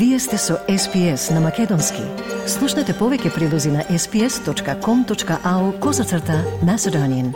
Вие сте со SPS на Македонски. Слушнете повеќе прилози на sps.com.au козацрта на Седонин.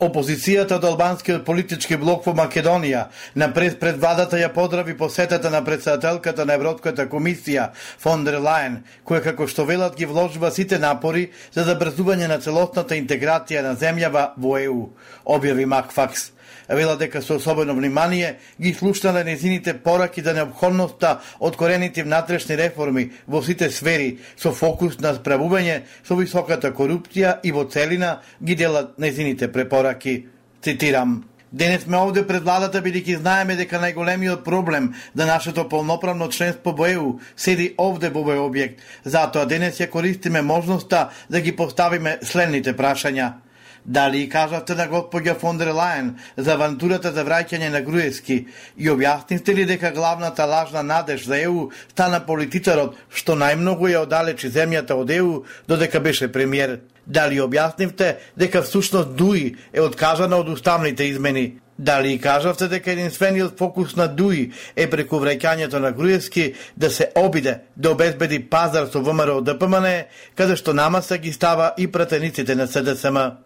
Опозицијата од албанскиот политички блок во Македонија напред пред владата ја подрави посетата на председателката на Европската комисија фон дер Лајен, која како што велат ги вложува сите напори за забрзување на целосната интеграција на земјава во ЕУ, објави Макфакс вела дека со особено внимание ги слушнале незините пораки за необходноста од корените внатрешни реформи во сите сфери со фокус на справување со високата корупција и во целина ги делат незините препораки. Цитирам. Денес сме овде пред владата бидејќи знаеме дека најголемиот проблем за нашето полноправно членство во ЕУ седи овде во овој објект. Затоа денес ја користиме можноста да ги поставиме следните прашања. Дали кажавте на господја фон дер Лајен за авантурата за враќање на Груевски и објаснивте ли дека главната лажна надеж за ЕУ стана политичарот што најмногу ја оддалечи земјата од ЕУ додека беше премиер? Дали објаснивте дека всушност Дуи е откажана од уставните измени? Дали и кажавте дека единствениот фокус на Дуи е преку враќањето на Груевски да се обиде да обезбеди пазар со ВМРО ДПМН, каде што намаса ги става и пратениците на СДСМ?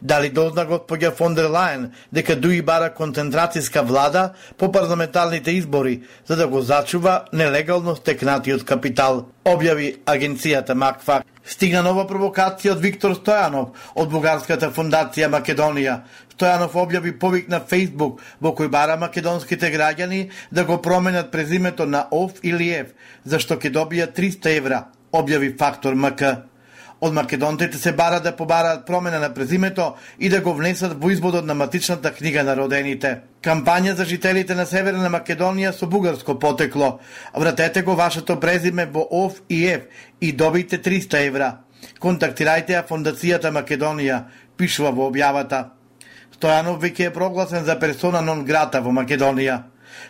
Дали дозна господја фон дер Лајен дека дуи бара концентрацијска влада по парламентарните избори за да го зачува нелегално стекнатиот капитал, објави агенцијата Макфак. Стигна нова провокација од Виктор Стојанов од Бугарската фондација Македонија. Стојанов објави повик на Фейсбук во кој бара македонските граѓани да го променат презимето на ОФ или ЕФ, зашто ќе добија 300 евра, објави Фактор МК. Од македонците се бара да побараат промена на презимето и да го внесат во изводот на матичната книга на родените. Кампања за жителите на Северна Македонија со бугарско потекло. Вратете го вашето презиме во ОФ и ЕФ и добите 300 евра. Контактирајте ја Фондацијата Македонија, пишува во објавата. Стојанов веќе е прогласен за персона нон грата во Македонија.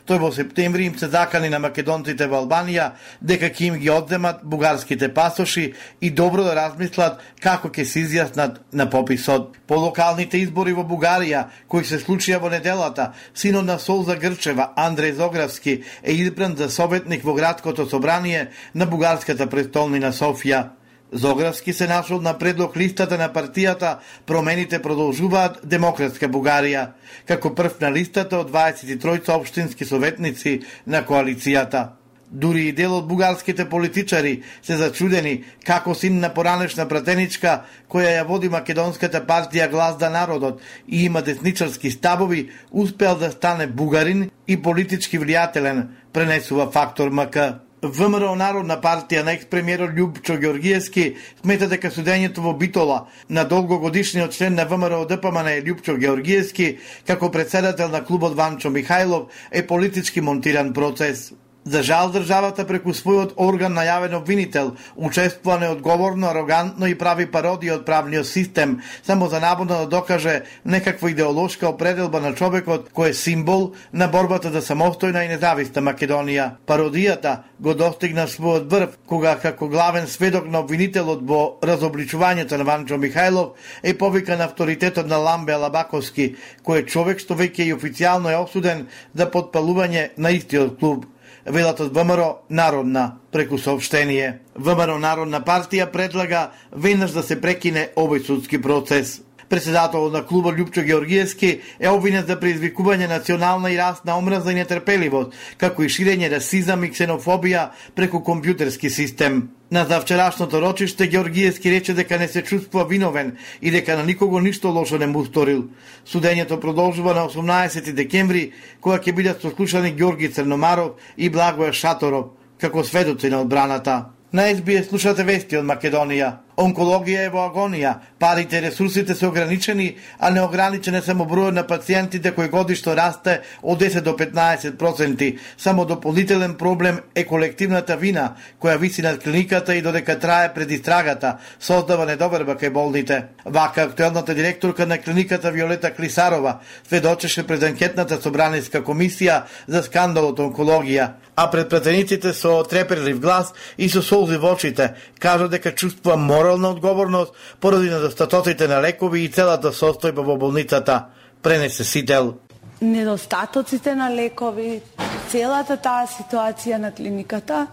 Тој во септември им се закани на македонците во Албанија дека ќе им ги одземат бугарските пасоши и добро да размислат како ќе се изјаснат на пописот. По локалните избори во Бугарија, кои се случија во неделата, синот на Солза Грчева, Андреј Зографски, е избран за советник во градското собрание на бугарската престолнина Софија. Зографски се нашол на предлог листата на партијата Промените продолжуваат Демократска Бугарија, како прв на листата од 23 општински советници на коалицијата. Дури и дел од бугарските политичари се зачудени како син на поранешна пратеничка која ја води македонската партија Глас да народот и има десничарски стабови, успеал да стане бугарин и политички влијателен, пренесува фактор МК. ВМРО Народна партија на експремиерот Љубчо Георгиевски смета дека судењето во Битола на долгогодишниот член на ВМРО ДПМН Љубчо Георгиевски како председател на клубот Ванчо Михајлов е политички монтиран процес. За жал, државата преку својот орган најавен обвинител учествува неодговорно, арогантно и прави пародија од правниот систем, само за набодно да докаже некаква идеолошка определба на човекот кој е символ на борбата за самостојна и независна Македонија. Пародијата го достигна својот врв кога како главен сведок на обвинителот во разобличувањето на Ванчо Михајлов е повикан авторитетот на Ламбе Алабаковски, кој е човек што веќе и официјално е осуден за подпалување на истиот клуб велат од ВМРО Народна преку сообштение. ВМРО Народна партија предлага веднаш да се прекине овој судски процес. Председател на клубот Љупчо Георгиевски е обвинет за предизвикување национална и расна омраза и нетрпеливост, како и ширење расизам и ксенофобија преку компјутерски систем. На завчерашното рочиште Георгиевски рече дека не се чувствува виновен и дека на никого ништо лошо не му сторил. Судењето продолжува на 18 декември, кога ќе бидат сослушани Георги Црномаров и Благоја Шаторов, како сведоци на одбраната. На СБС слушате вести од Македонија. Онкологија е во агонија, парите и ресурсите се ограничени, а неограничен е само бројот на пациентите кој годишно расте од 10 до 15%. Само дополнителен проблем е колективната вина, која виси над клиниката и додека трае пред истрагата, создава недоверба кај болните. Вака актуелната директорка на клиниката Виолета Клисарова сведочеше пред анкетната собраниска комисија за скандалот онкологија, а пред пратениците со треперлив глас и со солзи во очите кажа дека чувствува мора морална одговорност поради недостатоците на лекови и целата состојба во болницата, пренесе Сител. недостатоците на лекови, целата таа ситуација на клиниката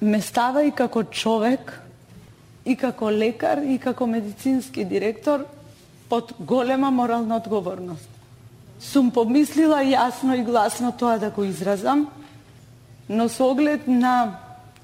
ме става и како човек, и како лекар, и како медицински директор под голема морална одговорност. Сум помислила јасно и гласно тоа да го изразам, но со оглед на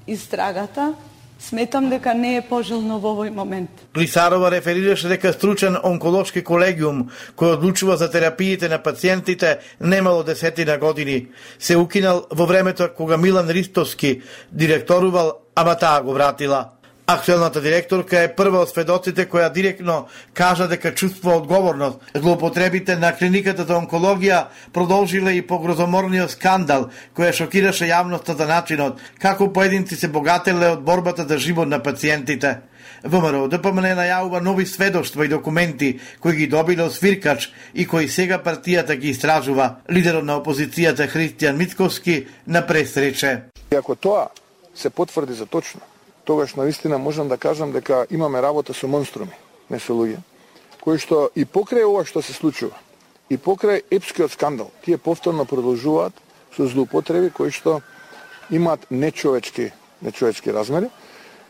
истрагата, сметам дека не е пожелно во овој момент. Клисарова реферираше дека стручен онколошки колегиум кој одлучува за терапиите на пациентите немало десетина години. Се укинал во времето кога Милан Ристовски директорувал, ама таа го вратила. Актуелната директорка е прва од сведоците која директно кажа дека чувствува одговорност. Злоупотребите на клиниката за онкологија продолжиле и погрозоморниот скандал која шокираше јавноста за начинот како поединци се богателе од борбата за живот на пациентите. ВМРО ДПМН најавува нови сведоштва и документи кои ги добиле од свиркач и кои сега партијата ги истражува. Лидерот на опозицијата Христијан Мицковски на пресрече. Ако тоа се потврди за точно, тогаш наистина можам да кажам дека имаме работа со монструми, не со луѓе, кои што и покрај ова што се случува, и покрај епскиот скандал, тие повторно продолжуваат со злоупотреби кои што имаат нечовечки, нечовечки размери,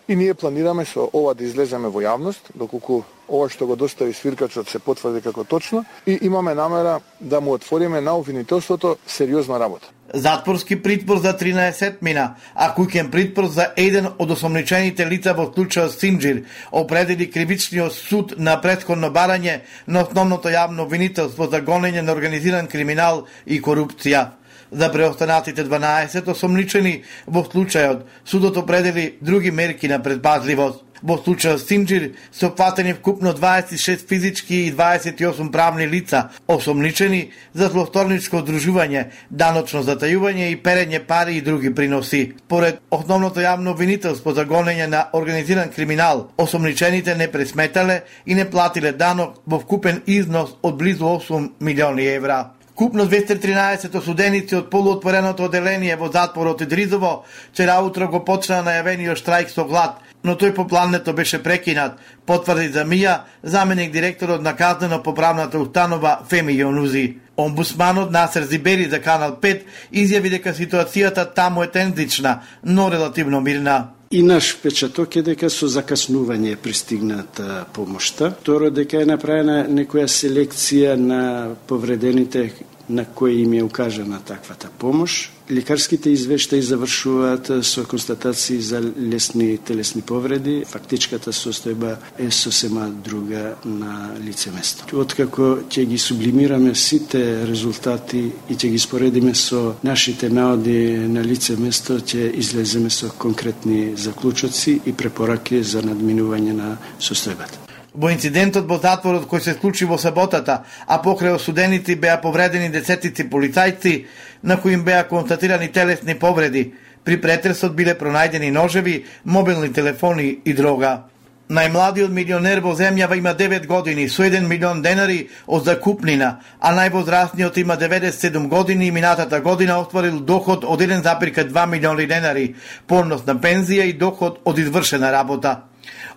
и ние планираме со ова да излеземе во јавност, доколку ова што го достави свиркачот се потврди како точно и имаме намера да му отвориме на обвинителството сериозна работа. Затворски притвор за 13 мина, а куќен притвор за еден од осомничените лица во случајот Синджир, определи кривичниот суд на предходно барање на основното јавно обвинителство за гонење на организиран криминал и корупција. За преостанатите 12 осомничени во случајот, судот определи други мерки на предпазливост. Во случајот Симџир се опфатени вкупно 26 физички и 28 правни лица, осомничени за злосторничко одружување, даночно затајување и перење пари и други приноси. Поред основното јавно обвинителство за гонење на организиран криминал, осомничените не пресметале и не платиле данок во вкупен износ од близу 8 милиони евра. Купно 213 осуденици од полуотвореното оделение во затворот Идризово, вчера утро го почна најавениот штрајк со глад, но тој по плането беше прекинат, потврди за Мија, заменик директорот на казнено поправната установа Феми Јонузи. Омбусманот Насер Зибери за Канал 5 изјави дека ситуацијата таму е тензична, но релативно мирна. И наш печаток е дека со закаснување е пристигната помошта. Второ, дека е направена некоја селекција на повредените на кои им е укажана таквата помош. Лекарските извештаи завршуваат со констатации за лесни телесни повреди. Фактичката состојба е сосема друга на лице место. Откако ќе ги сублимираме сите резултати и ќе ги споредиме со нашите наоди на лице место, ќе излеземе со конкретни заклучоци и препораки за надминување на состојбата. Во инцидентот во затворот кој се случи во саботата, а покрај осудените беа повредени десетици полицајци, на кои им беа констатирани телесни повреди. При претресот биле пронајдени ножеви, мобилни телефони и дрога. Најмладиот милионер во земјава има 9 години со 1 милион денари од закупнина, а највозрастниот има 97 години и минатата година остварил доход од 1,2 милиони денари, понос на пензија и доход од извршена работа.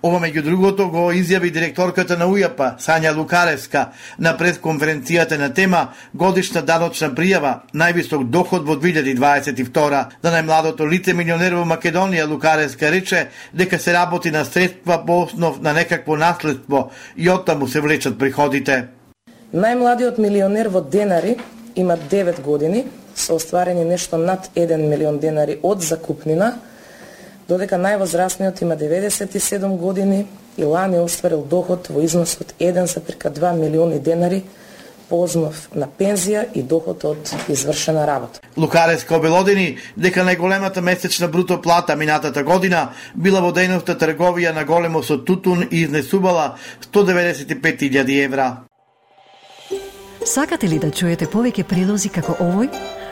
Ова меѓу другото го изјави директорката на УЈАПА, Сања Лукаревска, на пресконференцијата на тема Годишна даночна пријава, највисок доход во 2022. За да најмладото лице милионер во Македонија, Лукаревска рече дека се работи на средства по основ на некакво наследство и оттаму се влечат приходите. Најмладиот милионер во денари има 9 години, со остварени нешто над 1 милион денари од закупнина, додека највозрастниот има 97 години и лани остварил доход во износ од 1,2 милиони денари по основ на пензија и доход од извршена работа. Лукареско обелодени дека најголемата месечна бруто плата минатата година била во дејноста трговија на големо со тутун и изнесувала 195.000 евра. Сакате ли да чуете повеќе прилози како овој?